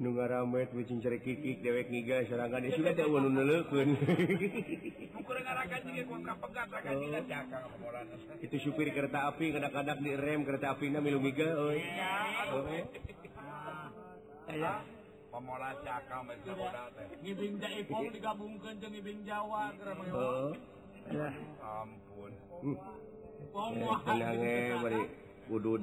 ramet kucing cari kikik dewek niga serangan ya sudah tahu nunelukun oh. itu supir kereta api kadang-kadang di rem kereta api na milu niga oh ya pemola cakam ngibing jaipong digabungkan dengan ngibing jawa oh, ampun. Hmm. Pongohan, beri eh, udud.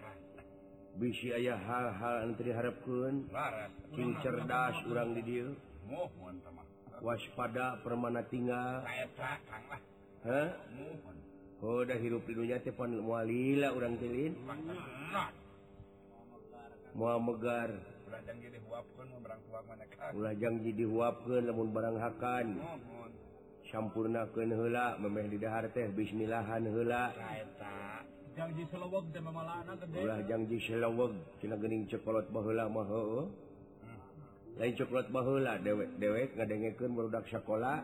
bisi aya hal-hal diharapkan sing cerdas kurang didil waspada permana tinggal udah hirup hidupnya tepan muwalila orang tilin mua megar. Ulajang jadi huapkan namun barang hakan. Sampurnakan hela memeh didahar teh bismillahan hela janji Cilening cokolat bahlama lain coklat bahlah dewek-dewek ngadengeken berudak sekolah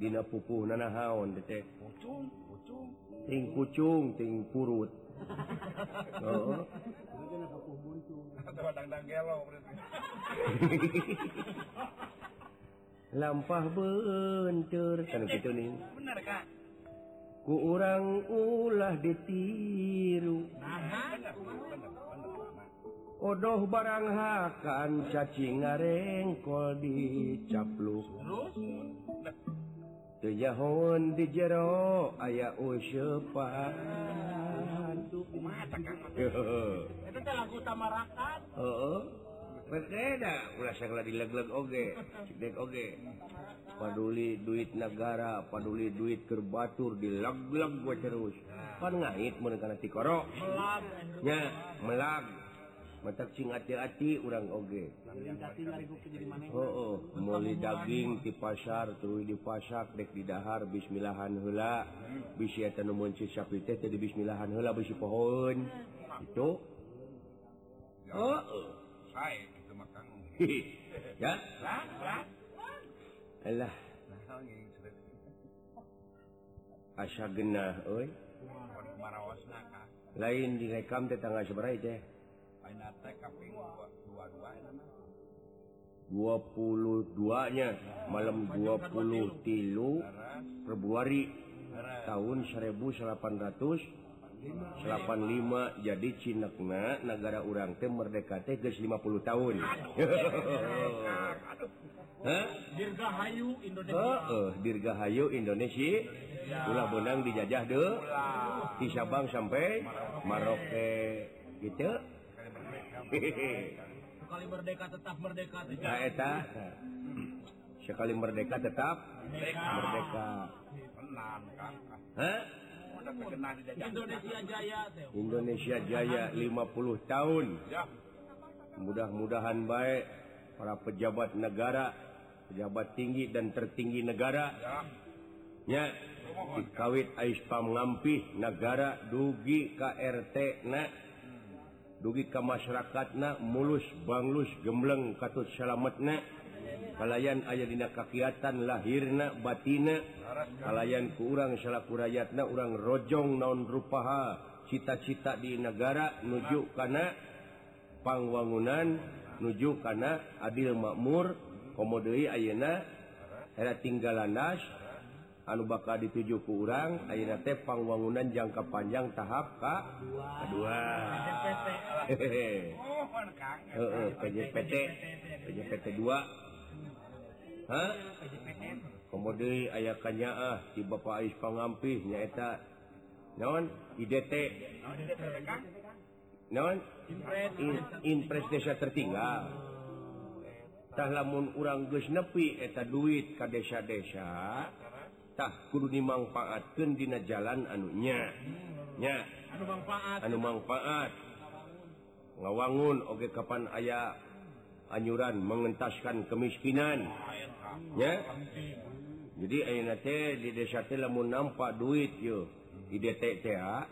Dina pupuh nanahaon detek ting pucung ting purut. Oh. oh. lampah bentur kan gitu nih. Bener kak? Urang ulah ditiru Odoh barang hakan cacing ngarengkol dicapluk Tejahon di jero aya usepan Itu. Eta teh lagu tamarakan. Heeh. paduli duit negara paduli duit kerbatur dileg-leg gua terus. Pan ngait menekannya melang mantap sing hati-hati urang oge. Oh, oh. mulai daging di pasar terus di pasar dek di dahar bismillahan hela bisi eta nemun si sapi teh tadi bismillahan heula bisi pohon. Itu. Oh, oh. Hai. yalah asa genah Oi. Lain direkam tetangga seberai deh 22nya malam 20 tilu Februari tahun 1800 85 jadi Cinekna negara urang tim merdeka teges 50 tahun. Dirgahayu Indonesia. Dirgahayu Indonesia. Ulah benang dijajah de di Sabang sampai Maroke gitu. Sekali merdeka tetap merdeka eta. Sekali merdeka tetap merdeka. tenang kan Indonesia Jaya Indonesia Jaya 50 tahun. Mudah-mudahan baik para pejabat negara pejabat tinggi dan tertinggi negara. Nya kawit Aispam ngampih negara dugi KRT na. Hmm. Dugi ke masyarakat na mulus Banglus gembleng katut selamat na. kalayan aya dina kakiatan lahirna batina. Kalayan ku urang salaku rakyatna urang rojong naon rupaha. Cita-cita di negara nuju kana pangwangunan nuju kana adil makmur. Komodoi ayeuna era tinggal landas anu bakal dituju ke urang ayeuna teh pangwangunan jangka panjang tahap ka kedua. Hehehe. Oh, PJPT. PJPT 2 komodi aya kanyaah di Bapak Ais pangampi nyaeta non IDT non impres. Desa tertinggaltah lamun urang geus nepi eta duit ka desa-desa tah kudu dimanfaatkeun dina jalan anu nya. Nya. Anu manfaat. Anu manfaat. Ngawangun oge kapan aya anyuran mengentaskan kemiskinan. ya. Jadi di desa lamun nampak duit yo. IDTA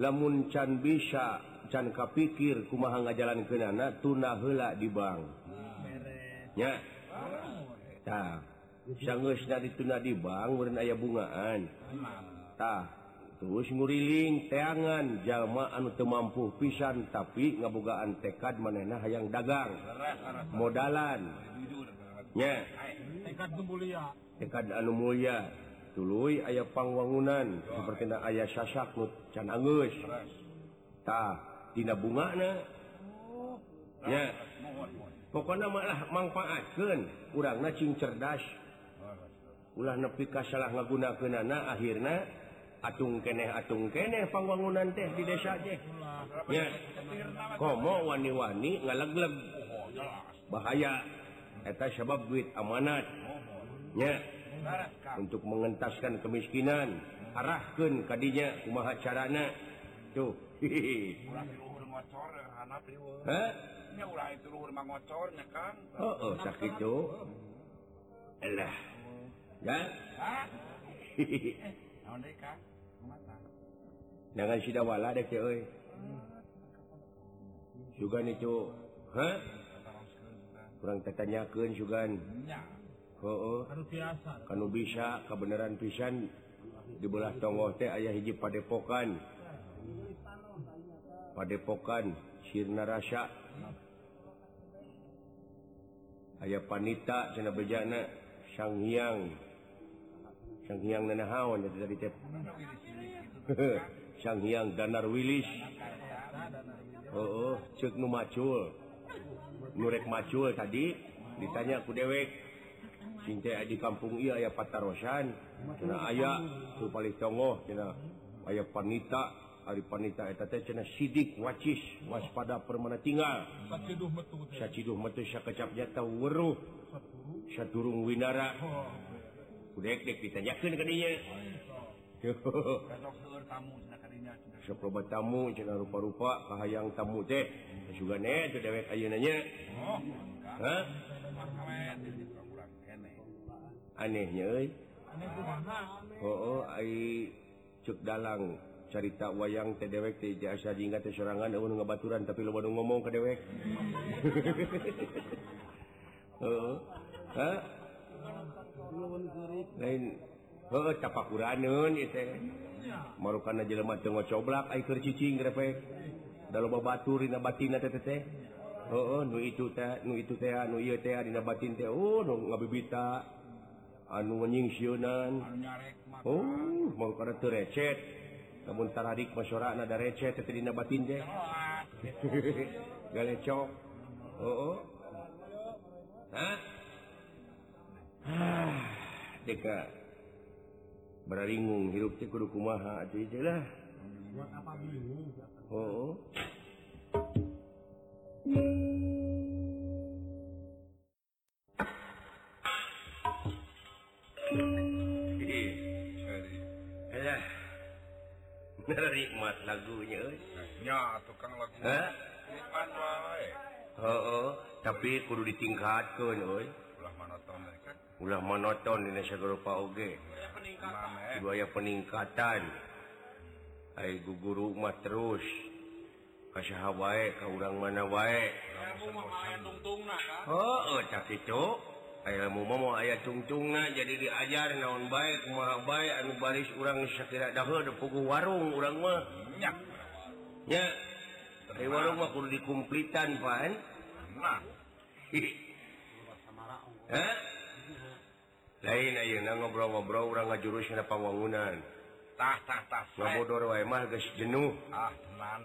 lamun can bisa can kapikir kumaha ngajalankeunana tuna heula di bank. Ya. Tah. Sangeus dari tuna di bank meureun aya bungaan. Tah. terus nguriling teangan jalmaan teu mampu pisan tapi ngabogaan tekad manena hayang dagang. Modalannya tekad anu Mulia. Tuluy aya pangwangunan seperti ayah sasak cantah bunganya pokoknya malah manfaatkan kurang cing cerdas. Ulah nepi ka salah ngagunakeunana akhirna akhirnya atung keneh atung keneh pangwangunan teh di desa teh. Ya komo wani-wani ngalegleg. Bahaya. Eta sebab duit amanat. Ya untuk mengentaskan kemiskinan arahkan kadinya kumaha carana? Tuh hihihi. Hah? Oh, oh, sakit tuh. Ya? Hehehe. jangan sudah wala deh oi juga itu huh? kurang tertanyakan juga oh, oh. kalau bisa kebenaran pisan. Dibelah tonggo teh ayah hiji padepokan. Padepokan sirna rasa. Ayah panita cenah bejana sanghyang Hyang Hawan Sang Hyang Danar wilis oh, oh, macul nurek macul tadi ditanya ku dewek. Cinta di kampung iya aya Patarosan aya paling cenah aya panita. Hari panita sidik wacis waspada permana tinggal. Saciduh metu saya sakecap jata weruh. Saturung Winara tamu cenah kadinya cenah. Sok loba tamu cenah rupa-rupa kahayang tamu teh. Juga ne teu dewek ayeuna nya. Oh, Kang. Hah? Anehnya euy. aneh ai cek dalang carita wayang teh dewek teh jasa diingat teh sorangan eueuh ngabaturan tapi loba nu ngomong ka dewek. Heeh. lain capakuranun marukana jelema ngocoblak coblak air cicing grepe dalam batur dina batina teh teh. Oh nu itu teh nu itu teh nu ieu teh dina batin teh. Oh nu ngabibita. Anu nyingsieunan oh marukana teu recet. Namun taradik masyarakat ada recet teh dina batin teh. Galecok oh oh Hah? Ah, deka beraringung hirup kudu kumaha atuhlah oh. Eh, eh, nikmat lagunya eh? nya tukang lagu. Nikmat wae oh, oh tapi kudu ditingkatkeun euy ulah monoton di Indonesia Eropa Oge. Buaya peningkatan. Hai guguru mah terus. Kasih wae ka urang mana wae. Oh tak itu. Ayahmu mau aya tungtungna jadi diajar naon baik maha baik anu baris orang sekira dahulu puguh warung urang mah. Ya ya warung mah kudu dikumplitan pan. Nah. Eh? lain ayeuna ngobrol-ngobrol urang ngajurus na pangwangunan tah tah tah ngabodor wae mah geus jenuh. Ah teman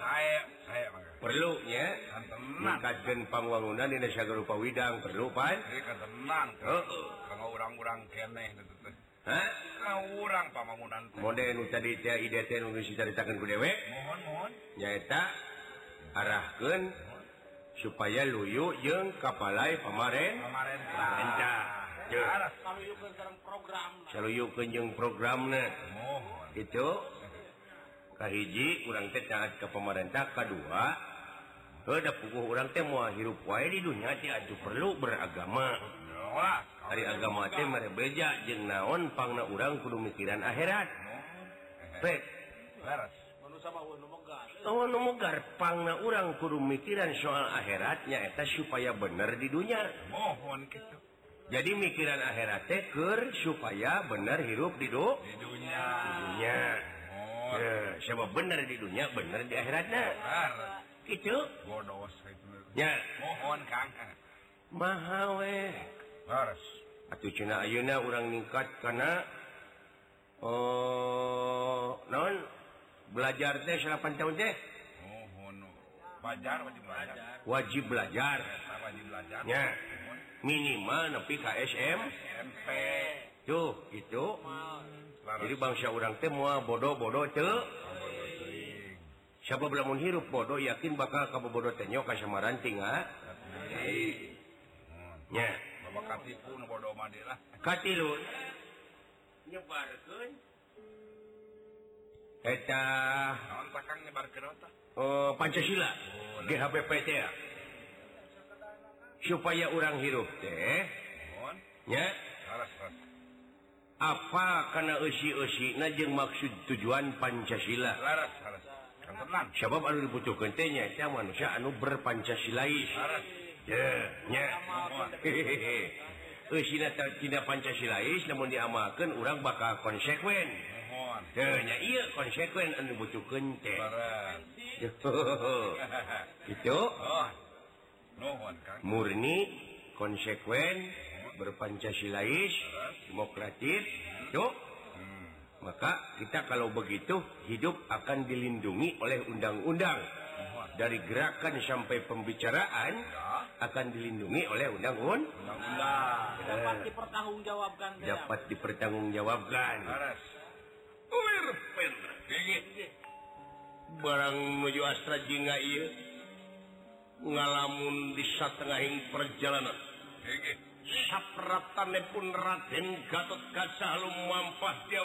saya saya perlu nya? Mengkajen pangwangunan dina sagara widang perlu pan? Teman heeh. Kanggo urang-urang keneh Hah? Kau urang pamangunan teh. Model nu tadi teh ide teh nu geus dicaritakeun ku dewe. Mohon mohon. Nyaeta arahkeun supaya luyu jeung kapalai pemaren selalu ah. jeung. program. Oh. itu Kahiji kurang teh taat ke pemerintah kedua ada puguh orang teh mau hirup wae di dunia teh atuh perlu beragama. Dari agama teh merebeja jeung naon pangna urang kudu mikiran akhirat. Pek. ngomogar pangna urang kudu mikiran soal akhiratnya eta supaya bener di dunia mohon gitu jadi mikiran akhirat teker supaya bener hirup di do di dunia, di dunia. Oh. Yeah. siapa bener di dunia bener di akhiratnya. Gitu bodoh eh, ya. Mohon kang. Mahawe harus. Atuh cina ayeuna urang ningkat karena oh non? belajar teh salapan tahun teh? Oh, oh, wajib belajar. Wajib belajar. ya. Minimal nepi ka SM SMP tuh gitu. Jadi bangsa orang teh moal bodoh-bodoh teu siapa lamun hirup bodoh yakin bakal kamu bodoh teh nyoka sama ranting ha ya. Katilu nyebarkeun. Eta. Oh, Pancasila. Oh, GHPPT supaya orang hirup teh. Oh, ya. Apa karena usi-usi jeung maksud tujuan Pancasila? Laras, laras. sebab anu dibutuhkan tehnya ya manusia anu berpancasilais ya ya nya. usi tidak Pancasilais namun diamalkan orang bakal konsekuen. Mohon. Teu nya ieu konsekuen anu dibutuhkeun teh. Gitu. Oh. Murni konsekuen berpancasilais demokratis. Hmm. Maka kita kalau begitu hidup akan dilindungi oleh undang-undang. Dari gerakan sampai pembicaraan akan dilindungi oleh undang-undang. Undang-undang. Eh, dipertanggungjawabkan dapat dipertanggungjawabkan. Laras. barang menuju Astra Jnga ngalamun di satengahing perjalanan. Sapratane pun Raden Gatot Kaca lu mampah dia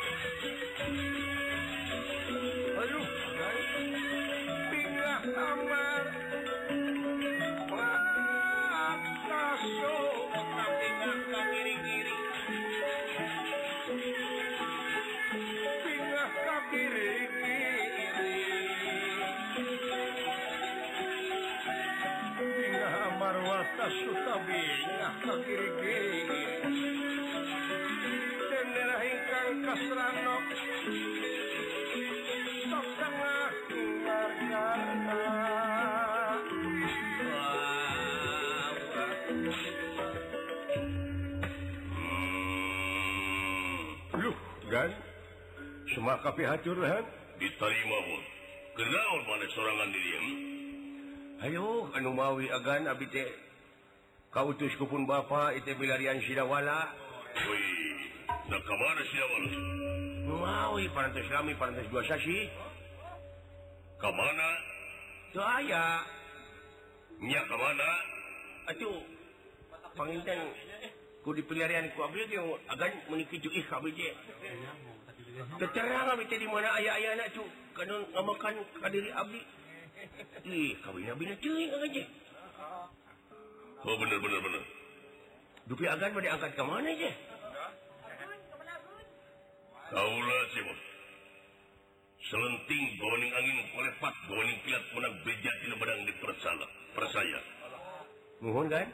Sutabirah ingkang kasrano. Sok tengah keluarga Luh Gan, semua kapi hacurahan diterima mun kenal mana sorangan diri hmm? Ayo anu mawi agan abi teh kau utuskupun bapa ite bilarian Sidawala mau pantas lami pantas dua sasi ke mana? Saya nya ke mana? Aduh panginten ku dipeliarian ku abdi yang agan ih juih kabeh Terang abdi di mana ayah-ayah nak cu kana ngamakan ka diri abdi. Ih kabeh bina cuy aja Oh bener-bener bener. Dupi agan mau diangkat ke mana aja? kaula sih bos. Selenting bawaning angin melepat bawaning kilat menang beja tina badang di persala persaya. Mohon kan?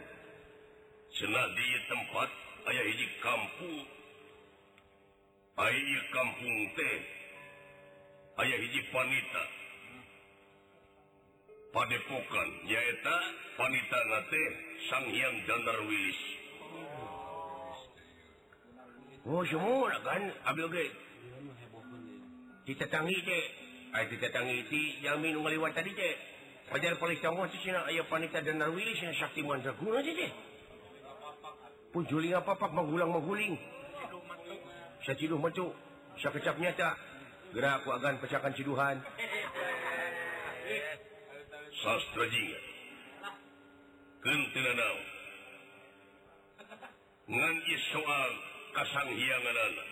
Senadi tempat ayah hiji kampung. Ayah kampung teh. Ayah hiji panita. padepokan nyaeta wanita teh Sang Hyang Dandar Wilis. Oh, semua kan abdi ge. Ditetangi teh, ai ditetangi ti jamin ngaliwat tadi teh. Pajar paling tangguh sih cina ayah wanita Dandar Wilis yang sakti mantra guna sih teh. Pujuling apa pak magulang maguling. Saya ciduh macu, saya kecap nyata. Gerak ku agan pecakan ciduhan. nganji soal kasang hiangan anak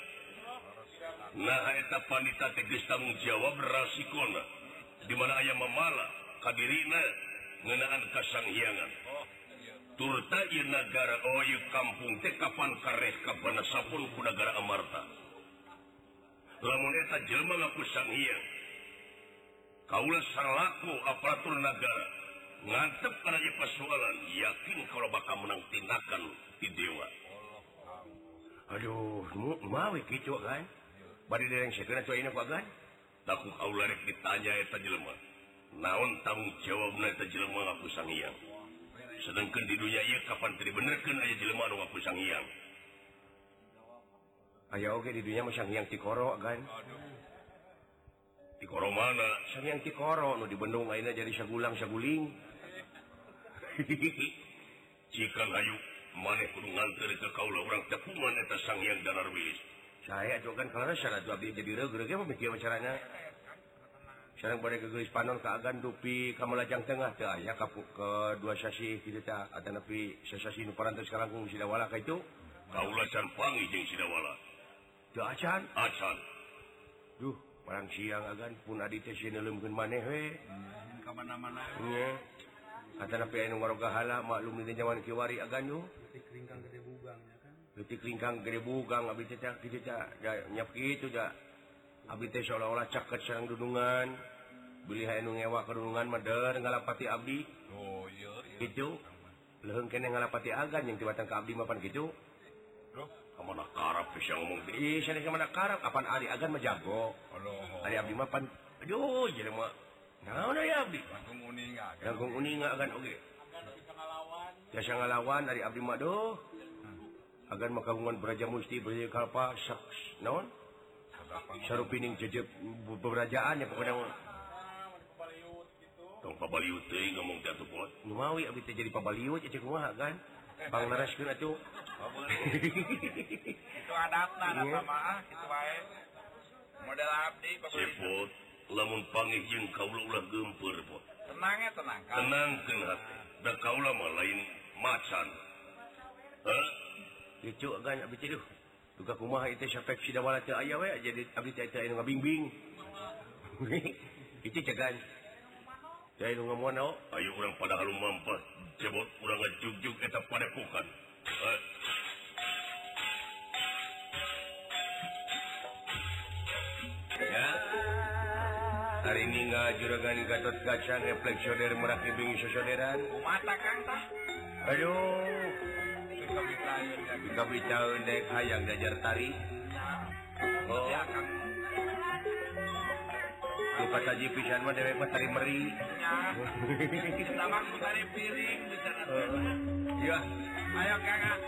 naheta panita geus tanggung jawab rasikona. Dimana ayam mamala kadirina ngenaan kasang hiangan. Turta negara Oyu oh, kampung teh kapan kareh kapan sapun kunagara Amarta. Lamun eta jelma ngaku sang hiang Kaula salaku aparatur negara ngantep karena persoalan yakin kalau bakal menang tindakan di dewa. Aduh, mau kicu kan? Bari dereng segera cuy ku agan Takut kaula rek ditanya eta jelema. Naon tanggung jawabna eta jelema ngaku sang hyang. Sedangkan di dunia ieu kapan tadi dibenerkeun aya jelema anu ngaku sang. Aya oge di dunia mah sang tikoro kan. Aduh. tikoro mana? Yang tikoro nu di Bandung lainnya jadi sagulang saguling. cikan Hayu, maneh kudu nganter ke kaula orang tepungan eta sanghyang danar wilis saya juga kan kalau syarat tuh abdi jadi reg-reg apa mikir caranya? Sekarang pada ke gelis panon ke agan dupi ke melajang tengah teh aya ka ke dua sasi kitu teh ada nepi sasasi nu parantos kung sidawala ka itu. Kaula can pangi jeung sidawala. Teu acan acan duh. parang siang agan pun adi teh sieun maneh we. Ke mana-mana nya. Kata nepi anu ngaroga hala maklum di zaman kiwari agan yo Ringkang gede bugangnya kan. Leutik lingkang gede bugang abdi teh cak kitu da nyap kitu cak abdi teh seolah-olah caket sareng dudungan beli hae ngewa ke dudungan mah deur ngalapati abdi. Oh iya iya. Gitu. Leheung kene ngalapati agan yang tibatang ka abdi mah pan kitu bro kamana karap geus ngomong teh ih sana mana karap kapan ari? Agan mah jago. Ari abdi mah pan aduh jadi mah naon aya abdi? Langsung uning aja langkung uning agan oge. Biasa ngalawan. Dari abdi mah doh agan mah kagungan beraja musti beraja kalpa saks naon? Sarupining jejeb beberajaan ya pokoknya mah. tong pabaliut teh ngomong teh atuh pot lumawi abdi teh jadi pabaliut ya cek kan panglaraskeun atuh oh, itu adapna ada Iya. sama ah gitu wae model abdi pokoknya lamun pangih jeung kaula ulah gempeur pot. tenang ya tenang kan Tenangkeun hati. Da kaula mah lain macan. Hah? Lucu kan abdi teh duh duka kumaha itu syafek sidawala teu aya we jadi abdi teh teh anu ngabingbing itu cegan teh anu ngamuan naon oh. Ayo urang pada halu mampat. cebot urang ngejuk-juk eta padepokan eh. ya. Hari ini nggak juragan gatot kaca refleksioner meraki bingung sosoderan oh, mata kang tah. Aduh. Kita bicara dek hayang dajar tari. Oh. ya kang. ji pisan dewek tari meri. Piring eh. ya ayo kakak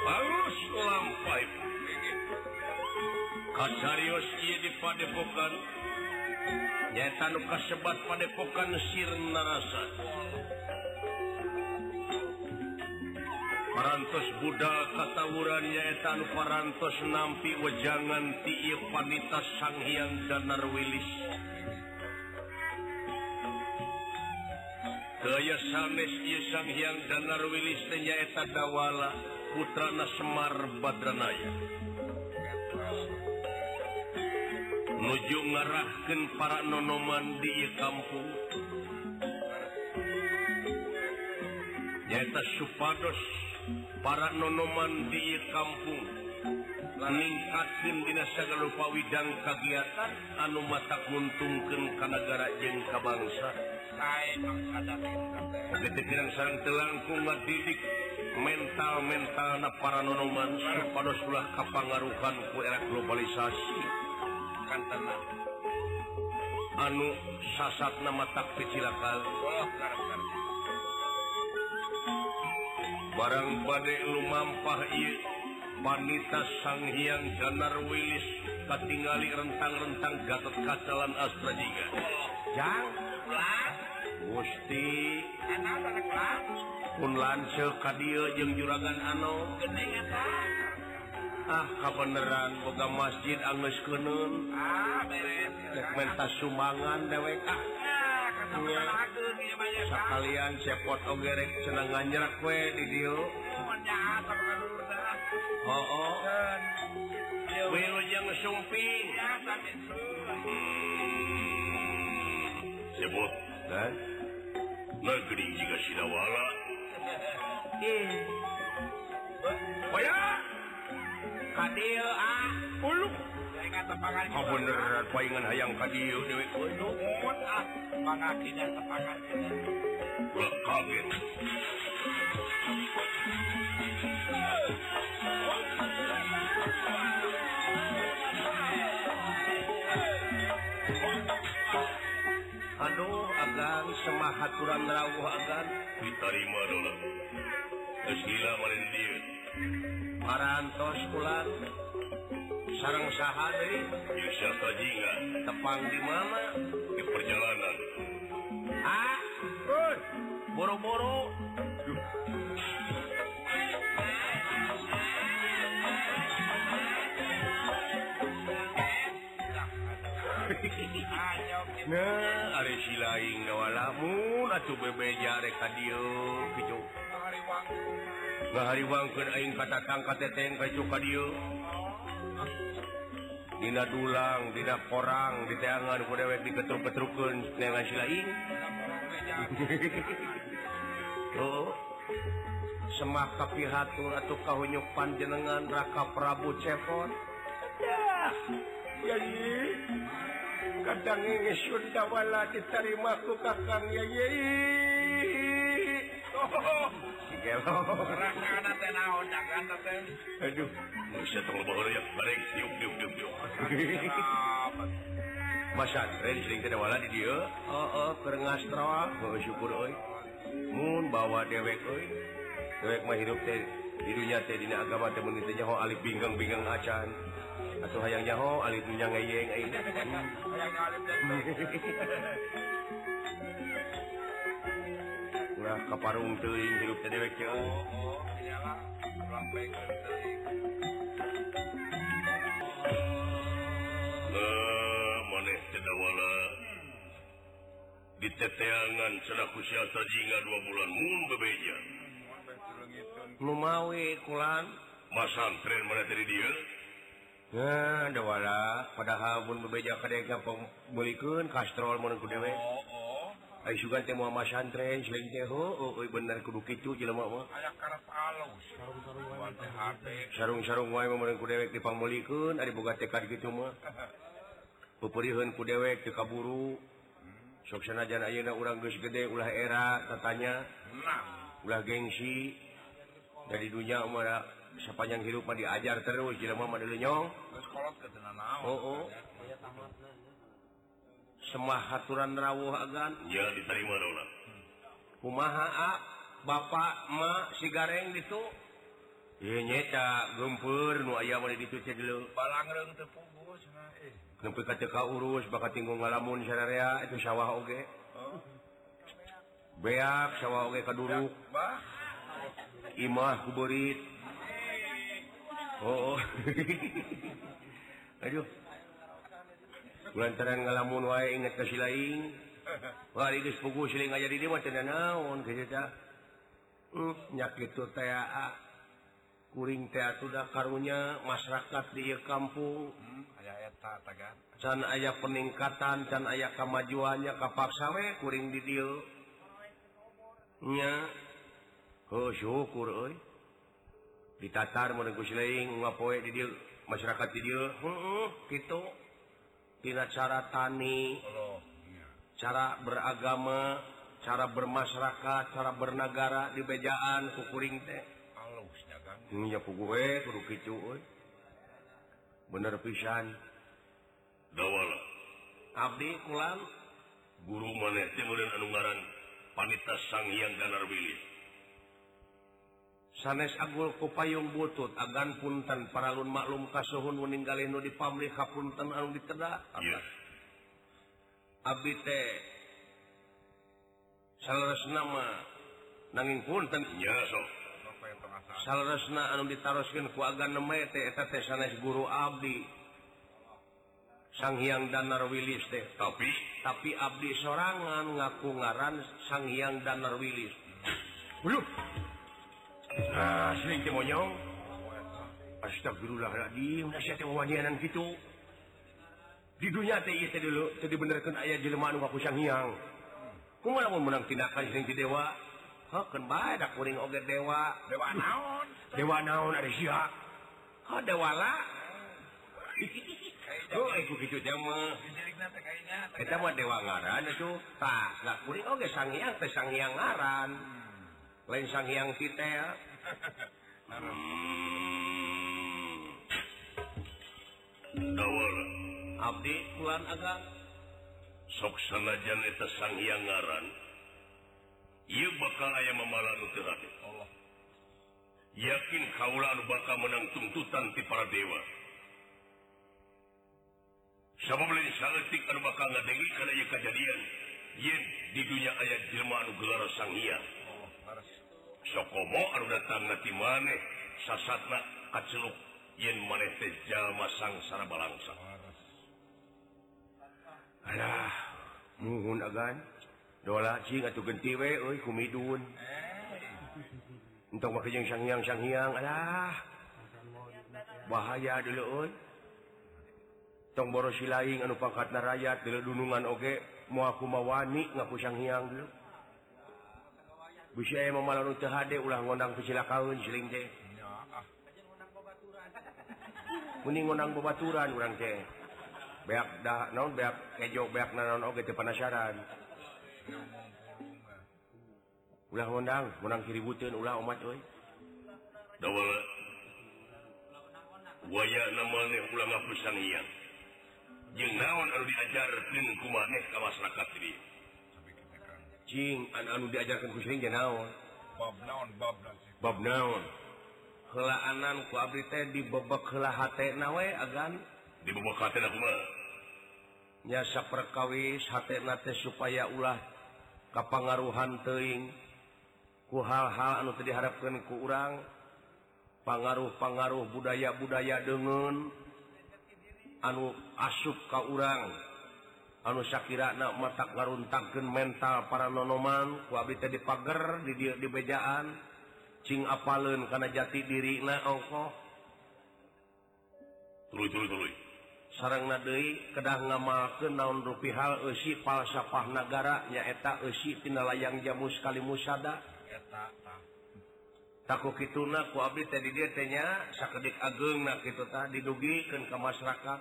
bagus lampai kasarios iya di padepokan. Nyata nu kasebat padepokan sirna rasa parantos Buddha katawuran yaetan parantos nampi wejangan ti wanita Sanghiang danar Willis daya sanes Sanghiang danar Willis nyaeta dawala putrana Semar Badranaya. Nuju ngarahkan para nonoman di kampung. Nyaeta supados para nonoman di kampung. Meningkatkanpawidang kegiatan anu mata untungken ke negara jengka bangsa. Pikiran sarang telangkung didik mental mental na para nonoman pada sulah kapangaruhan ku era globalisasi. Kantana anu sasat nama tak kecilakal oh, barang badai lumampah I wanita Sanghiang Janar Willis katingali rentang-rentang gatot kacalan Astra jiga jang? Gusti. Pun lancel kadio jeung juragan Ano ah kabeneran boga masjid Angles Kunun ah, segmentasi Sumangan dewek ah. kalian cepot ogerek senangan nyerak kue di dia oh oh wilujeng sumpi sebut dan negeri jika sinawala. Oya, kadil ah, Uluk. palingan hayang kadiu dewe. Kudu ah mangakina tepangan kaget Aduh agan semahat kurang rawuh agan? Diterima dulu Terus gila malin dia Parantos pulang sarang sah tepang di mana? Di perjalanan. Ah boro-boro. Nah ada si lain ngawalamun atuh bebe rek ka dieu kitu. ngahariwang kan aing kata ka teteng ka dieu. Dina dulang Dina porang di teangan ku dewek diketruk-ketrukun lain. Oh. Tuh semaka pihatur atau kahunyuk panjenengan Raka Prabu Cepon jadi kadang ini Sundawala diterima ku kakang ya teh. Aduh. syukur bawa dewek dewek hidup teh dina agama temenho Ali pinggang-pinggang acan. Atau hayang nyaho Ali punya ngeyeng nah kaparung teuing hidup teh dewek teh diteteangan selaku siatajinga dua bulan mun bebeja lumawi kulan masantren mana dari dia Nah, dawala padahal pun bebeja kadek pembulikun kastrol mana kudewe. Oh, oh. Ai sugan teh mau masantren selain teh oh, oh, bener kudu kitu jelema mah. Aya karep alus. Sarung-sarung wae mana kudewe dipamulikeun ari boga tekad kitu mah. Pupurieun kudewek teu kaburu. soksanajan Ayeuna urang geus gede ulah era katanya ulah gengsi. Dari dunia um sepanjang hidup mah diajar terus jelema mah nyong. Oh, oh. semah haturan rawuh agan. Ya diterima ulah kumaha a? Bapak ma si gareng ditu? nyeta gempur nu aya dituka urus bakal tinggung ngalamun sararea itu sawah oge. Beak sawah oge kaduruk imah kuburit oh, oh. aduh. Lantaran ngalamun wae ingat kasih lain hari geus pugu siling aja di dieu mah teu naon hmm, kieu teh nyakit teh kuring sudah karunya masyarakat di kampung. Dan ayah peningkatan can ayah kemajuannya kapaksawe kuring didilnya oh, syukur ditatar didil masyarakat didil. Hmm, kitu. Tidak cara tani cara beragama cara bermasyarakat cara bernagara di bejaan kukuring teh. bener pisan Dawala. Abdi Kulam guru maneh Timuran Anunggaran Panita Sanghyang Danar Willy sanes Agul kupayung butut agan punten paralun maklum kasuhun meninggalin nu dipamrih kapunten anu ditedak. Yes. Abdi teh salah nama nanging punten Nya sok salresna anu ditaroskan kuagaes guru Abdi. Sanghyang Danar Willis teh. Tapi? Tapi Abdi sorangan ngaku ngaran Sanghyang Danar Willis belum nah, sering monyong. Astagfirullahaladzim. Nasihat wadianan gitu di dunia teh dulu teh benerkan ayah jelema anu ngaku Sanghyang kumaha lamun menang tindakan sering di dewa? baring oge dewa. Dewa naon? Dewa naon dewala oh, dewa ngaran itu. Kuring oge sangiang teh sangiang ngaran. Lain sangiang kita ya Abdi bulan agak sok sanajan eta sangiang ngaran ia bakal aya memalan Raden Allah. Yakin kaulan bakal menang tuntutan ti para dewa. Sabab lain saletik anu bakal ngadengi kana ieu kejadian. Yen di dunia aya jelma anu gelar sang hiang sokomo anu datang nanti maneh sasatna kaceluk. Yen maneh teh jalma sang balangsa. langsa alah muhun agan gentiwe kumidun untuk makajeng sanghiang sanghiang alah bahaya dulu tong boros lain anu pangkat na rakyat dulu dunungan oge mau aku mawani ngaku Shangyang dulu bisa ya mamalan untuk hade ulah ngondang pesila kaun seling teh mending ngondang bebaturan orang teh beak dah naon beak kejo beak naon oge teh penasaran undang-undang menang kiributin ulang umat coy waya namanya ulama pisangian jeung naon anu diajarkeun ku maneh ka masyarakat ini? Cing anu diajarkeun ku sering naon? Bab naon bab naon? Bab naon? Heulaanan ku abdi teh dibebek heula hatena we agan. Dibebek hatena kumaha nya saperkawis hatena teh supaya ulah kapangaruhan teing ku hal-hal anu diharapkan ku urang pangaruh-pangaruh budaya-budaya dengan anu asup ka urang. Anu Shakira matak mata mental para nonoman kuabita di pagar di di bejaan cing apalun karena jati diri na oh, ongkoh Tuluy tuluy sarang Nadei kedang kedah ke naon rupi hal esi falsafah negara nyaeta eusi tina layang jamu sekali musada takut kituna ku abdi tadi dia tanya sakedik ageng nak gitu ta didugikan ke masyarakat.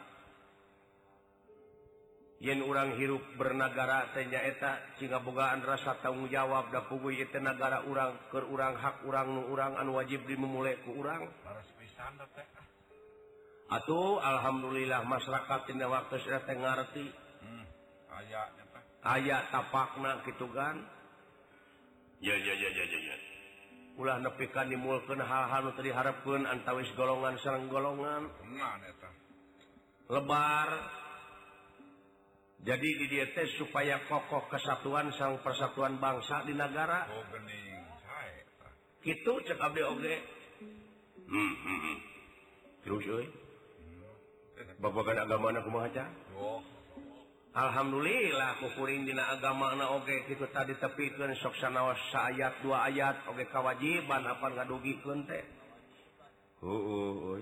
Yen urang hirup bernagara teh nyaeta cingga bogaan rasa tanggung jawab da puguy teh negara urang keur urang hak urang nu urang anu wajib dimulai ku urang. Atuh Alhamdulillah masyarakat tidak waktu sudah ngerti hmm, aya aya tapakna gitu kan. Ya, ya, ya, ya, ya. ulah nepikan dimulkan hal-hal diharapkan antawis golongan serang golongan. Nah, lebar. Jadi di dietes supaya kokoh kesatuan sang persatuan bangsa di negara. Oh, abdi ogé. hmm, hmm, terus babagan agama anak oh. Alhamdulillah kukuring dina agama anak oge itu tadi tepikeun sok sanaos ayat dua ayat oge kewajiban apa nggak dugi teh. Uh, euy.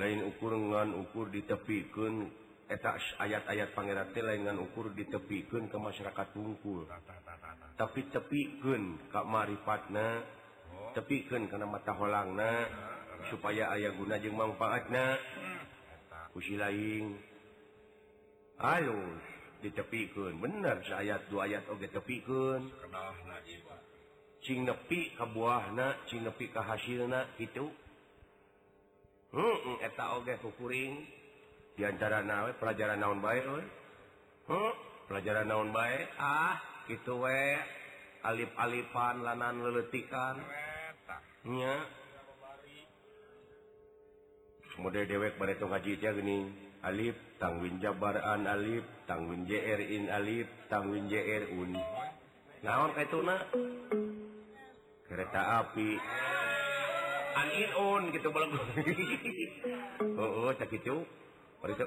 lain ukur ngan ukur ditepikeun eta ayat-ayat pangeran teh lain ngan ukur ditepikeun ke masyarakat tungkul tapi tepikeun kak marifatna oh. tepikeun karena mata holangna supaya ayah guna jeng manfaatna. kusi lain halus. Ditepikan. Bener ayat dua ayat oke tepikan? Cing nepi kebuahna cing nepi ke hasilna gitu. Hmm, eta oge kukuring diantara nawe pelajaran naon baik oi hmm, pelajaran naon baik ah gitu we. Alif-alifan lanan leletikan. Nya. mode dewek bareto teh geuning Alif tangwin Jabaran Alif tangwin JRin Alif tangwin JR un. Naon itu na kereta api. Aninun gitu belum. Oh, oh tak itu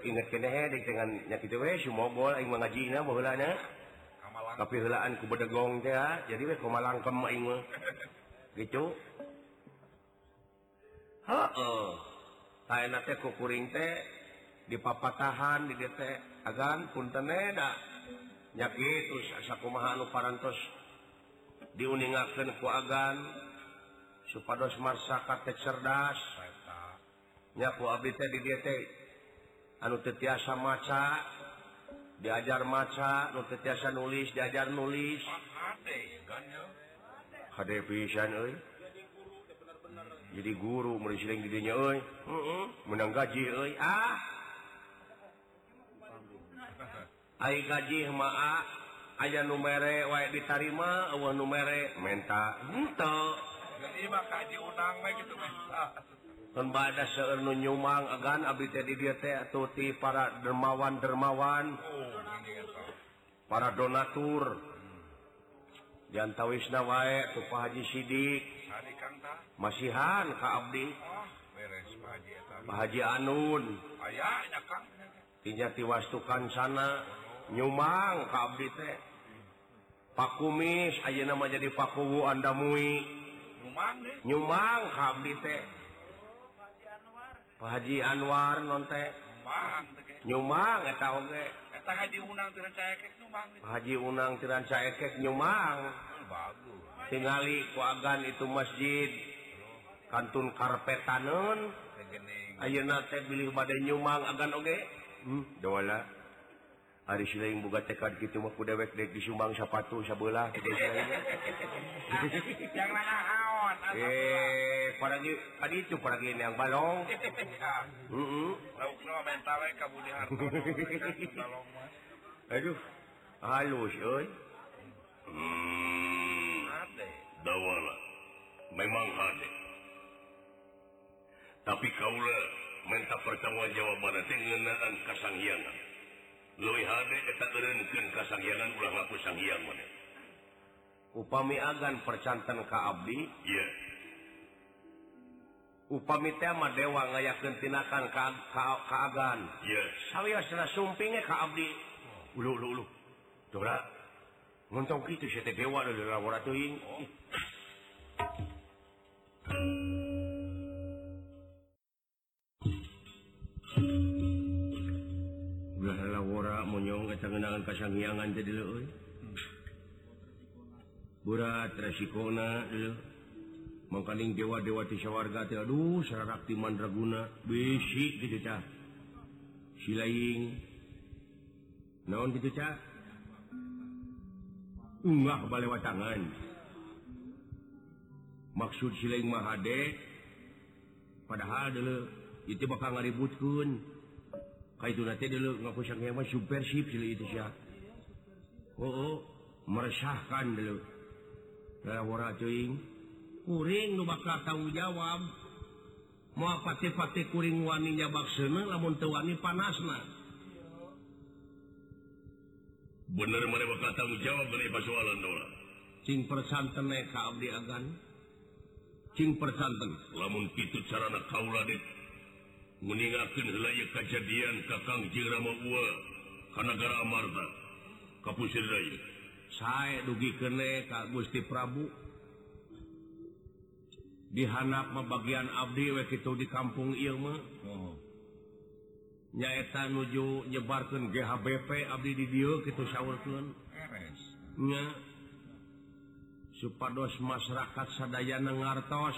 ingat kene dek dengan nyakit we sumogol aing mangajina baheulana tapi heulaan ku bedegong teh jadi we komalangkem aing mah. Gitu. Heeh kukuring teh dipapatahan di detek agan punteneda nyakit anu parantos diuningakeun ku agan supados masyarakat cerdas nyaku abdi teh di detek anu tetiasa maca diajar maca nu tetiasa nulis diajar nulis. Hade pisan euy. jadi guru mulai siling di dinya euy heeh menang gaji euy ah. Ai gaji maa ah. aya numere wae ditarima eueuh numere menta. Henteu Jadi mah kaji unang mah gitu kan. Kan bada nu nyumang agan abi teh di dieu teh atuh ti para dermawan-dermawan. Oh, para donatur. Diantawisna wae tuh Pak Haji Sidik. masihan Ka Abdi. Ah, Haji Anun. Tijati wastukan sana. Nyumang Ka Abdi teh. Pak Kumis aja nama jadi Pakuwu Anda mui nyumang Ka Abdi teh. Pak Haji Anwar non teh. Nyumang eta oge. Eta Haji Unang tirancaekek nyumang Haji Unang tiran caekek nyumang tingali ku agan itu masjid. kantun karpetanon bilih bade nyumang agan oge. Hmm. Dola ari silaing buka tekad kitu mah ku dewek dek disumbang sepatu sebelah yang ah, mana awan ah, eh paragi tadi itu paragi gini yang balong. Heeh lauk no mental kamu di balong aduh halus euy. Hmm, dawala. Memang hade. tapi Kaula minta pertama jawaban pengenaan kasanghiangan kasanghiangan ulangku sanghiang upami agan percantan ka Abdi yeah. upami tema dewa ngayaken tinakan ka, ka, kagan yes. saya sumpingnya ka Abdi ulu, ulu, ulu. Dora, dewa oh. jangan kasangiangan jadi berat resikoona Mangkaning dewa-dewati teh aduh serakti Mandraguna. Besi gitu silaing. Naon gitu nggak kebalewa tangan. Maksud siling Mahade padahal dulu itu bakal ngaributkeun. dulupersip itu oh, oh, meresahkan dulu kuring bakal tahu jawab. Mau pati-pati kuring waninya baksana lamun tewani panasna bener mana bakal tahu jawab dari persoalan dola cing persanten naik abdi agan. Cing persanten lamun itu cara nak kaulah dek meninggalkan wilayah kejadian Kakang ka Kanagara Amarta Kapusir Raya. Saya dugi kene Ka Gusti Prabu. Dihanap mah bagian abdi we kitu di kampung ieu mah. Oh. Nyaeta nuju nyebarkeun GHBP abdi di dieu kitu saweurkeun. Eres. Nya supados masyarakat sadaya ngartos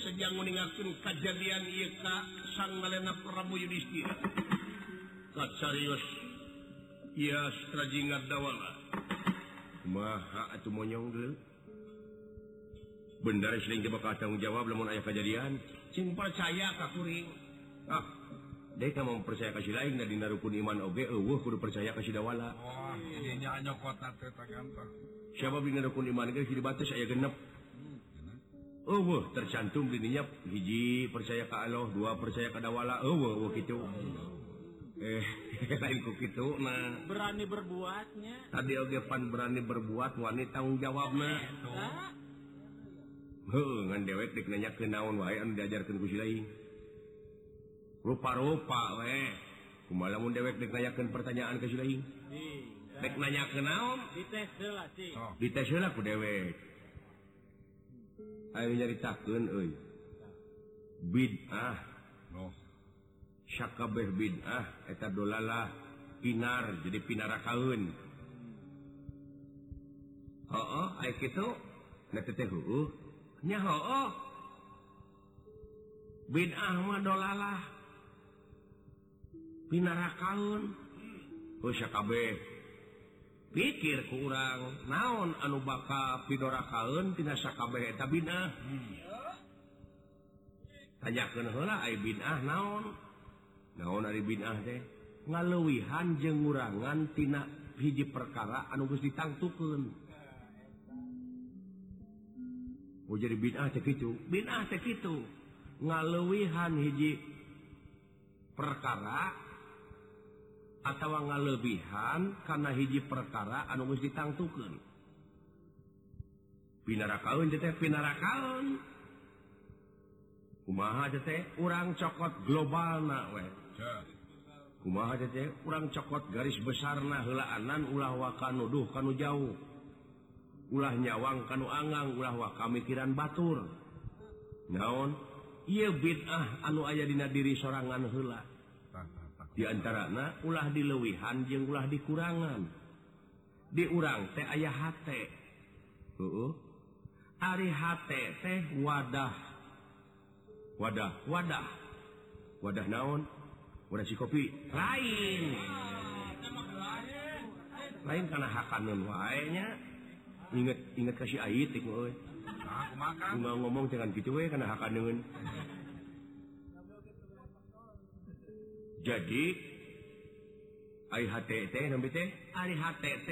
sejang meningkatkan kejadian ka sang Malena Prabu Yudhistira. Kacarius ia strajingat dawala maha atuh monyong geul bener sering bakal tanggung jawab lamun aya kejadian cing percaya ka kuring. Ah Dek kamu mempercaya ka si lain da dina rukun iman oge eueuh kudu percaya ka si dawala. Oh ini nya anyokotna teh tagantang siapa dina rukun iman ge di batas aya genep. uh, tercantum dirinya hiji percaya ke Allah. Dua percaya kedawala uh, uh, gitu eh gitu nah berani berbuatnya. Tadi Ogepan berani berbuat wanita tanggung jawab nah eh, ngan dewek dik nanya ke naon wae anu diajarkeun ku si lain rupa-rupa we. kumaha mun dewek dik nanyakeun pertanyaan ke si lain dek nanya ke naon dites heula sih oh. dites heula ku dewek. nyaritakan bidah Syakabeh bidah eta dolalah pinar jadi pinara kaun. Oh itu nya bidah mah dolalah pinara kaun. Oh syakabeh pikir kurang. Naon anu baka pidora kaun tinakabeh tapi tanyakan ai binah naon? Naon ari binah teh? deh ngaluwihan jengurangan tina hiji perkara anu geus ditangtukeun. Oh jadi bin teh kitu. Binah teh kitu. Ngaluwihan hiji perkara atau ngalebihan karena hiji perkara anu ditangtukan urang cokot global urang cokot garis besar nahlaanan ulah wakan nuduh kanu jauh. Ulah nyawang kanu angang ulah wa kamikiran batur. Naon? Ieu bid'ah anu ayadina diri sorangan heula. diantara antarana ulah dilewihan jeung ulah dikurangan. Diurang teh hate. Uh, ari teh wadah. Wadah wadah. Wadah naon? Wadah si kopi lain lain karena hakanun wanya inget inget kasih aid ngomong dengan gitu we kana hakaneun. jadi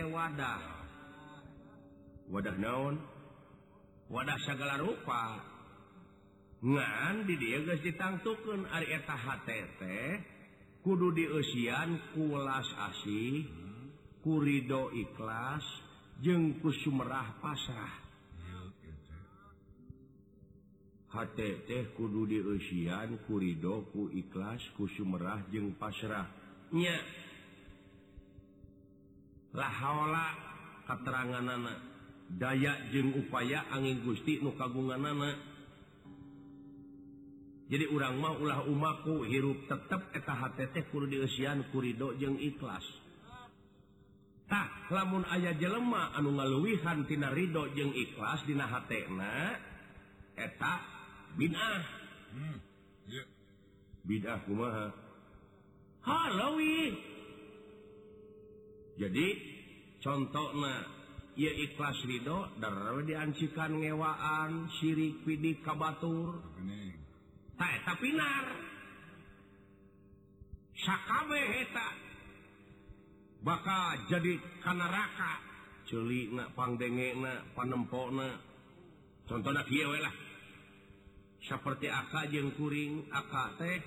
wadah. Wadah naon? Wadah segala rupa. Ngan di dia guys ditangtukan Arieta HTT kudu diusian kulas asih kurido ikhlas jengku Sumerah pasrah. hate teh kudu diusian kuridoku ikhlas ku sumerah jeung pasrah. Nya. Katerangan anak daya jeung upaya angin Gusti nu kagungan jadi urang mah ulah umaku hirup tetap eta HTT kudu diusian kurido jeung ikhlas. Tak lamun ayah jelemah anu ngaluwihan tina ridho jeung ikhlas dina hatena eta bidah. Hmm. yeah. bidah kumaha? Halloween jadi contohnya ia ikhlas Ridho darah diancikan ngewaan sirik pidi kabatur. Tak eta pinar sakabe eta bakal jadi kanaraka celik na pangdenge na panempok na contohnya kiewe lah. seperti jeung kuring aka teh.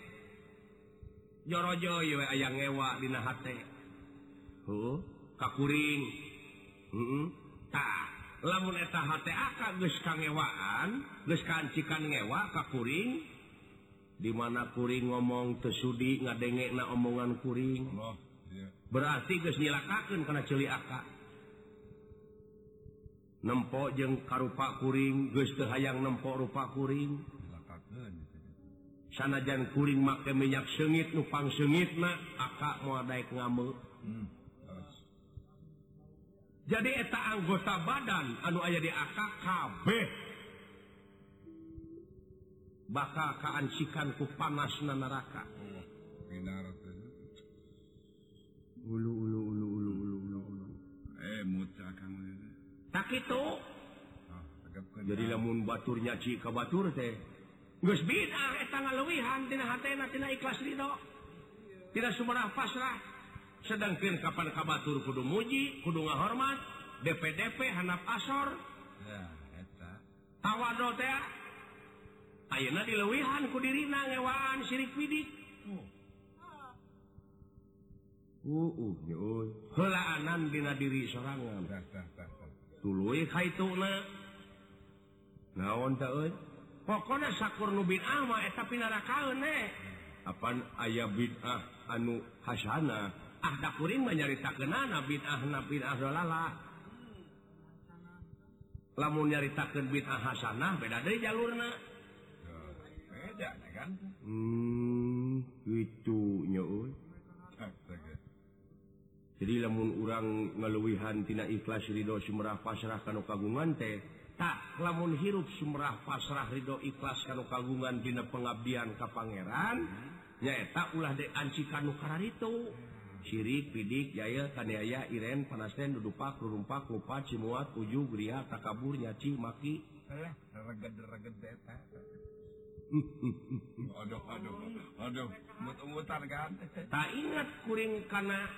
Jorojo aya ngewa di huh? kakuring hmm? tak lamun eta hati aka geus kangewaan geus kancikan ngewa kakuring dimana kuring ngomong tesudi ngadenge na omongan kuring. Allah, yeah. berarti geus nyilakakeun kana ceuli aka. Nempok jeung karupa kuring geus teu hayang nempok rupa kuring. sanajan kuring make minyak sengit nupang sengit aka moal daek ada ngamu. Jadi eta anggota badan anu aya di akak kabeh. Bakal kaancikan ku panas na neraka. Ulu ulu ulu ulu ulu ulu ulu. Eh muta kang tak itu? Ah, jadi lamun batur nyaci ka batur teh ikhlas Ridho tidak Sumerah pasrah sedangkan kapan Kabatur Kudu Muji Kudunga hormat DPDP Hanap asor tawa Ayeuna dilewihan ku dirina ngewaan sirik widik Uh, uh, uh. Heulaanan dina diri sorangan. Tuluy kaituna. Naon teh euy? pokoknya sakur nubin ama tapi kapan ayah bid'ah anu Hasanah ahdakuring menyarita kenana bid'ah nabid'ah dolalah lamun nyaritakan bid'ah hasanah beda dari jalurna. Beda kan? Hmm, itu nyeul jadi lamun orang ngeluwihan tina ikhlas ridho sumerah pasrah kanu kagungan teh tak lamun hirup sumrah pasrah Ridho ikhlas kalau kagungan Dina pengabdian Ka Pangeran hmm. nyaeta ulah de Anci Kanukara itu hmm. sirik pidik Jaya Kanaya Iren panasten dudupak rumpak lupa cimuat uju Gria takabur nyaci maki. Eh, aduh aduh aduh mut-mutan kan? Tak ingat kuring kana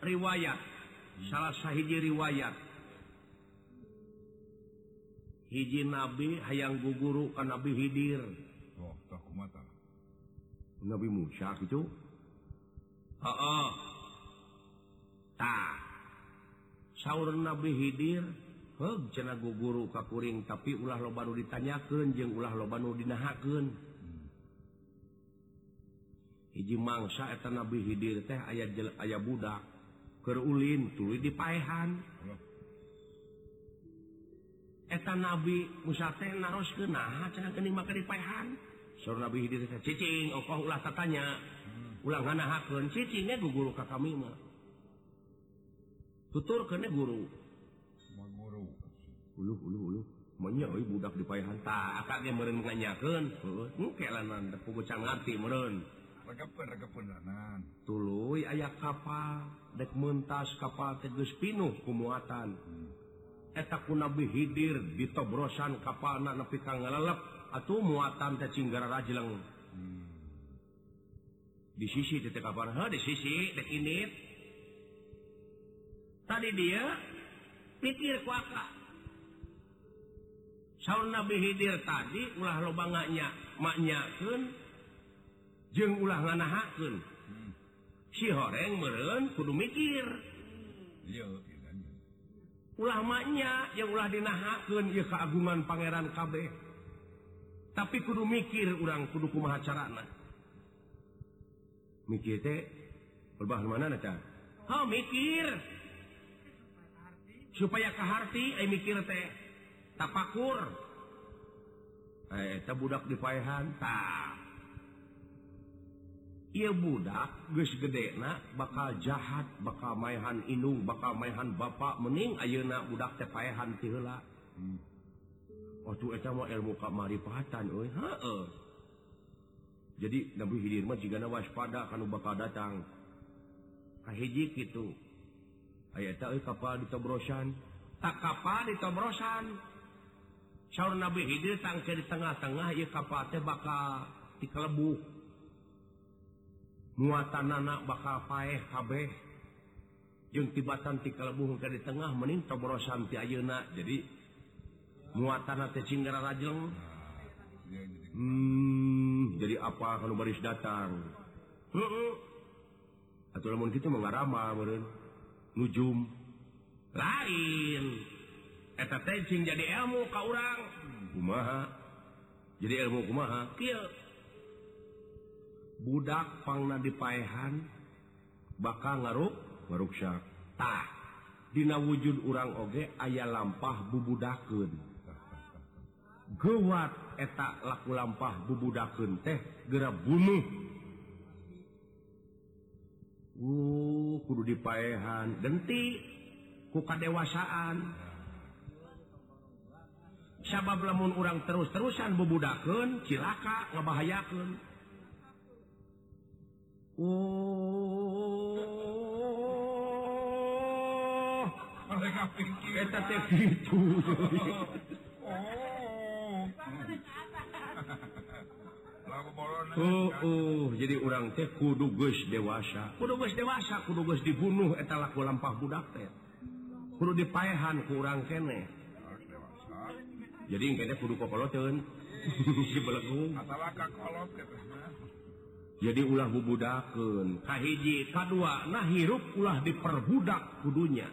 riwayat hmm. salah sahiji riwayat. hiji nabi hayang guguru ka nabi Hidir. Oh, Nabi Musa itu tah. Sauur Nabi Hidir guguru kakuring tapi ulah lo baru ditanyakan jeng ulah lo baru dinahaken hiji mangsa eta Nabi Hidir teh ayat aya budak kerulin tuli dipaehan eta nabi musate naros ke naha cenah geuning maka dipaehan sora nabi hidir teh cicing okoh ulah tatanya. Hmm. Ulah nganahakeun cicing gu guru ka kami mah. Tutur kene guru. Semua guru uluh uluh uluh. Manya euy budak dipaehan ta akak ge meureun nganyakeun. Heuh engke lanan pugucan ngarti meureun. Regepeun regepeun lanan. Tuluy aya kapal. Dek mentas kapal teh geus pinuh ku muatan. Hmm. Nabidir ditobrosan kapal nepi ka tanggalp atau muatan Tenggara Rajleng hmm. di sisi titik ha di sisi ini tadi dia pikir kuaka Saul Nabi Hidir tadi ulah lobangnya maknyaken jeng ulah nganahakeun hmm. si horeng meren kudu mikir hmm. ulamanya yang ulah dinahaken ieu keagungan Pangeran kabeh tapi kudu mikir urang kudu kumaha macarana mikir teh berbahan mana neta ha mikir. Supaya kaharti eh mikir teh tapakur. Eh eta budak dipaehan tak ia budak guys gedenak bakal jahat bakal mayhan Inung bakal mayhan Bapak mening ayeuna budak tepahan tila hmm. waktu mau ilmu kamaripatan jadi Nabi Hidirma jika waspada kan bakal datang. Kahiji gitu aya tak kapal ditobrosan tak kapal ditobrosan Syaur Nabi Hidir tangke di tengah-tengah ya kapal teh bakal dikelebuh muatan anak bakal paeh kabeh. Jeung tibatan ti kalebung ke di tengah mening tobrosan ti ayeuna. Jadi muatan teh cinggara rajeng. Hmm, jadi apa kalau baris datang? Heeh. Atau lamun kitu mah ngarama meureun. Nujum. Lain. Eta teh cing jadi ilmu ka urang. Kumaha? Jadi ilmu kumaha? Kieu. budak pangna dipaehan bakal ngaruk meruksatah Dina wujud urang oge aya lampah bubudaken gewat etak laku lampah bubudaken teh gera bunuh. Uh kudu dipaehan. Genti ku kadewasaan. Sabab lamun urang terus-terusan bubudaken cilaka ngebahayaken Oh, oh jadi orang teh kudu geus dewasa. Kudu geus dewasa kudu geus dibunuh eta laku lampah budak teh. Kudu dipaehan ku urang kene. Jadi kene kudu kokoloteun si belegung masalah kakolot gitu jadi ulah bubudaken kahiji kadua nah hirup ulah diperbudak kudunya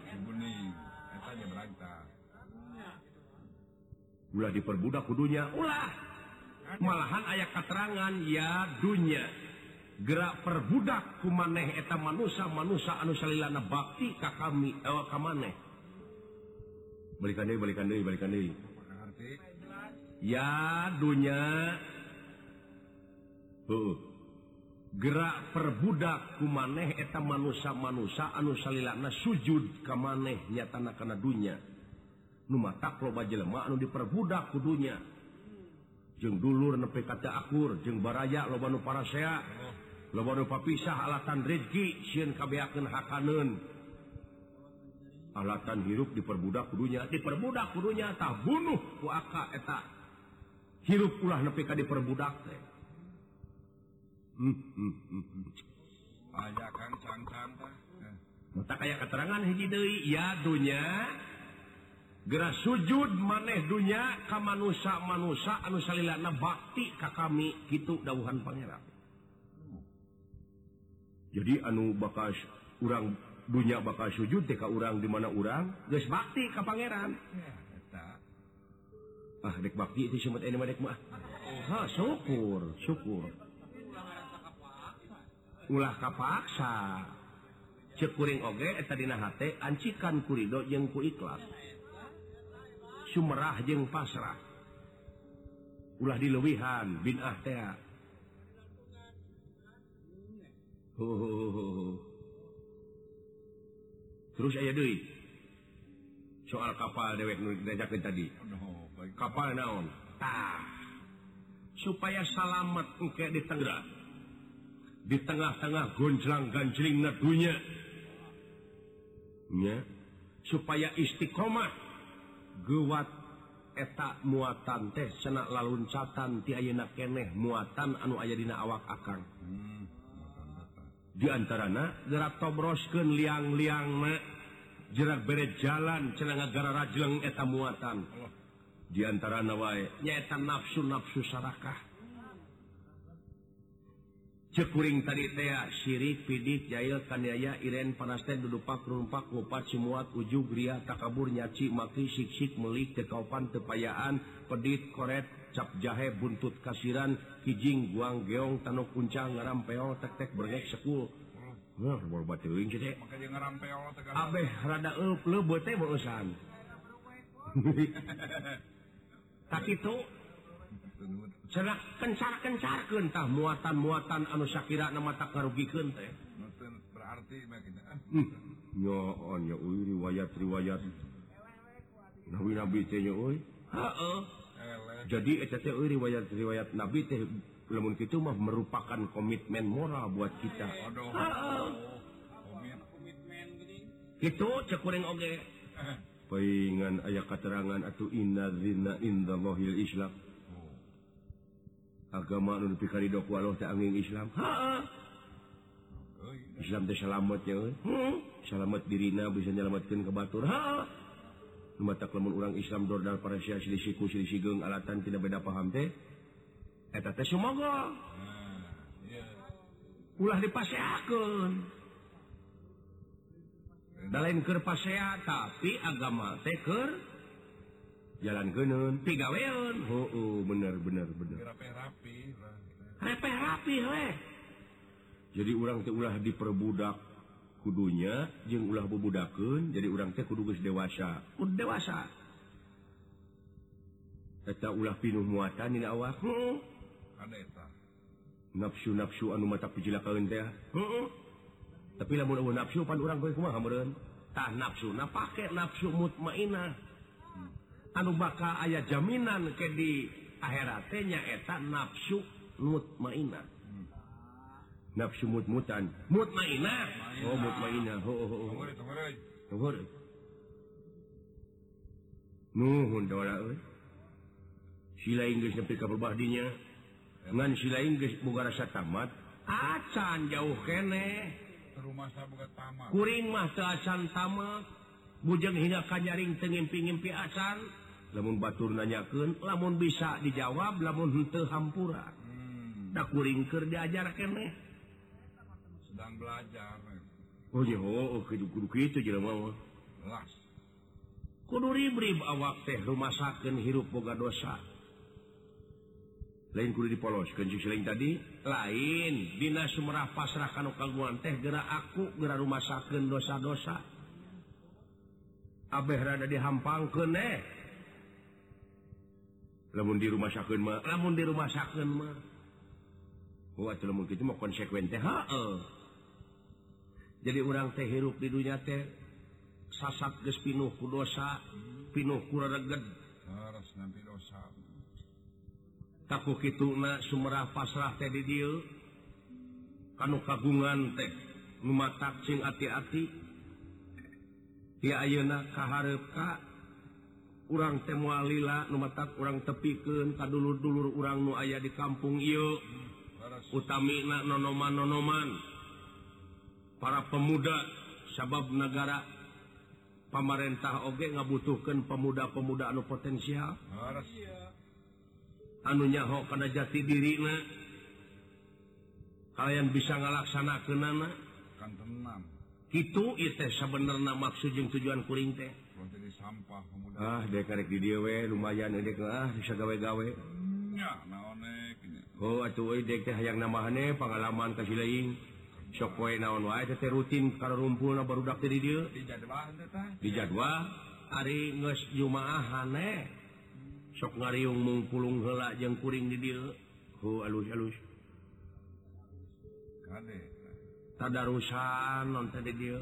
ulah diperbudak kudunya ulah. Malahan ayat keterangan ya dunya. Gerak perbudak kumaneh eta manusia manusia anu salilana bakti ka kami ka maneh. Balikan deui balikan deui balikan deui. Ya dunya. Heuh. gerak perbudak kumaneh eta manusia-manusia anu salilana sujud ke maneh nyatana kana dunya. Nu loba jelema anu diperbudak kudunya jeung dulur nepi kata akur jeung baraya loba nu parasea loba nu papisah alatan rezeki sieun kabeakeun hakaneun. Alatan hirup diperbudak kudunya diperbudak kudunya tah bunuh ku aka eta. Hirup ulah nepi ka diperbudak teh. kayak keterangan dunya. Gerah sujud maneh dunya kamansa manusia anusalilana bakti Ka kami gitu dauhan Pangeran. Jadi anu bakas urang dunya bakal sujud TK urang di mana urang? Guys bakti ka Pangeran. Ah, bakti itu oh. syukur syukur. ulah kapaksa. Cekuring oge tadinahati ancikan kurido jengku ikhlas. Sumerah jeng pasrah. Ulah dilewihan bin ahtea terus aya deui. Soal kapal dewek diajakin tadi. Kapal naon? Tah. Supaya salamet engke di Tangerang di tengah-tengah gonjlang ganjling dunya nya supaya Istiqomah. Gewat etak muatan teh senak laluncatan ti ayeuna keneh muatan anu aya dina awak akan hmm. diantara gerak tobrosken liang-liang jerak bere jalan senanggara rajleng eta muatan. Oh. Diantara nawae nyaeta nafsu nafsu sarakah. kuring tadi Syrik pidih Jail Kanaya Iren Panasten dudupak rumpak ngupat semuat ujug Ria takabur nyaci maki siksik melik tekaupan tepayaan pedit koret cap jahe buntut kasiran kijing guang geong tanuk kuncang ngaram peol tek tek bergek sekul Nah, mau batuin cete. Maka ngaram peol tegal. Abeh rada eup leubeut teh beusan. Tak itu kencarkentah muatan muatan anu Shakira nama tak karugikan teh. Berarti hmm. riwayat riwayat. Nabi nabi jadi riwayat riwayat nabi teh lemun itu mah merupakan komitmen moral buat kita. Itu cekuring oge. Pengen ayah keterangan atau inna zina indallahil islam. agama angin Islam. Ha Islam teh selamat ya eh? hmm? selamat dirina bisa menyelamatkan kebatur ha mata lamun urang Islam dordal parasia silisiku siligeng alatan tidak beda paham teh. Eta teh sumoga. ulah dipaseakeun lain keur pasea tapi agama teh keur jalan genun tigaun oh, oh, bener-bener bener jadi urang teh ulah diperbudak kudunya jeung ulah bebudakeun jadi urang teh kudu geus dewasa. Kudu dewasa. Eta ulah pinuh muatan dina awak. Nafsu nafsu anu mata pijilakaun teh. Tapi lamun nafsu pan urang geus kumaha meureun? Tah nafsu na pake nafsu mutmainah. anu bakal aya jaminan ke di akhiratnya eta nafsu mutmainah hmm. nafsu mutmutan. Mutmainah oh mutmainah oh, oh, oh. Tunggu, nuhun dola euy eh. sila Inggris nepi ka berbahdinya ngan sila Inggris boga rasa tamat. Acan jauh kene. Rumasa boga tamat. Kuring mah teu acan tamat. Bujeng hina kanyaring teu ngimpi-ngimpi acan. lamun Batur nanyakeun, lamun bisa dijawab lamun hampura hmm. kuringker diajar kene sedang belajar eh. oh, oh, kudu, kudu, oh. las kudu ribrib awak teh rumahsaken hirup boga dosa. Lain kudu dipoloskan sing tadi lain dina sumerah pasrah kanu kaguan teh gera aku gera rumahsakeun dosa-dosa. Abeh rada dihampang keneh lamun di rumah sakit namun di rumah sakit mungkin mah konsekuen jadi orang teh hirup di dunia teh sasak geus pinuh ku dosa pinuh ku reged takut gitu na sumerah pasrah teh di dieu. Kanu kagungan teh numatak cing ati-ati. Ya ayeuna kahareup ka. kurang semua lila numata urang tepiken ka dulu-dulur urang nu aya di kampung ieu. utami na nonoman nonoman para pemuda sabab negara pamarentah oge ngabutuhkan pemuda-pemuda anu potensial. Anu nyaho kana jati diri na kalian bisa ngalaksana ke nana kan tenang. Itu itu sebenarnya maksud tujuan kuring teh. Sampah. ah dek karek di dieu we lumayan dek ah bisa gawe-gawe eh, oh atuh dek teh hayang namahane pengalaman ka si lain sok poe naon wae teh rutin karo rumpul na barudak teh di dieu di jadwal teh di jadwal. Ari geus jumaah hane. Sok ngariung mung pulung heula jeung kuring di dieu hu oh, alus-alus kade. Tadarusan non teh di dieu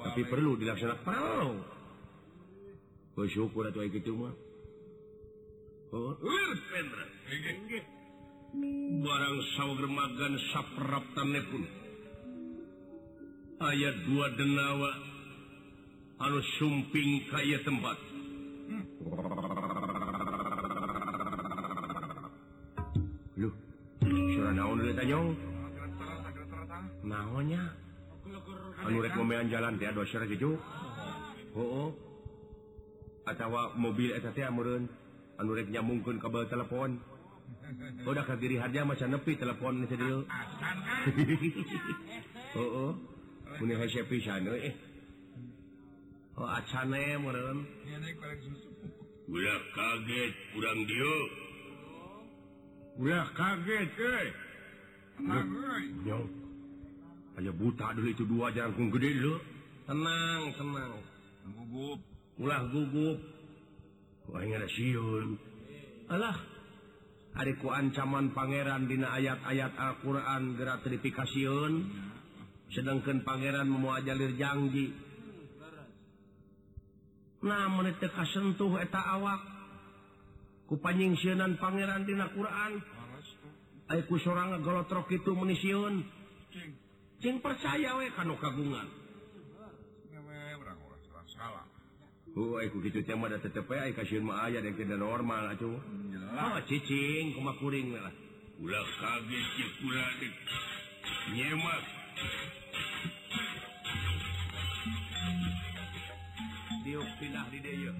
tapi perlu dilaksanakan. Mau bersyukur atau gitu mah oh. barang sauger magan saprap pun ayat dua denawa anu sumping kaya tempat. Hmm. Loh, surah naon udah tanyong? Maunya Anu rekomen jalan dia doser gitu Atawa mobil murun anurnya mungkin kabel telepon. Udah kadiri hadiah macam nepi telepon sedil oh punya hese pisan eh. Oh acane meureun udah kaget kurang dia udah kaget eh Nyong. hanya buta dulu itu dua jangkung gede dulu. Tenang tenang. Gugup. Ulah gugup. Allah adikku ancaman Pangeran Dina ayat-ayat Alquran gratifikasiun sedangkan Pangeran memua jalir janji. Nah menit sentuh eta awak. Ku panyingsnan Pangeran Dina Quran. Aiku seorang ngegolotrok itu menisun Cing percaya we kanu kagungan. Woi, ku gitu cuma ada tetep ya, kasih mah aya yang tidak normal atuh. Oh, cicing, kumaha kuring lah. Ulah kaget ya kula nyemak. Dia pindah di dia.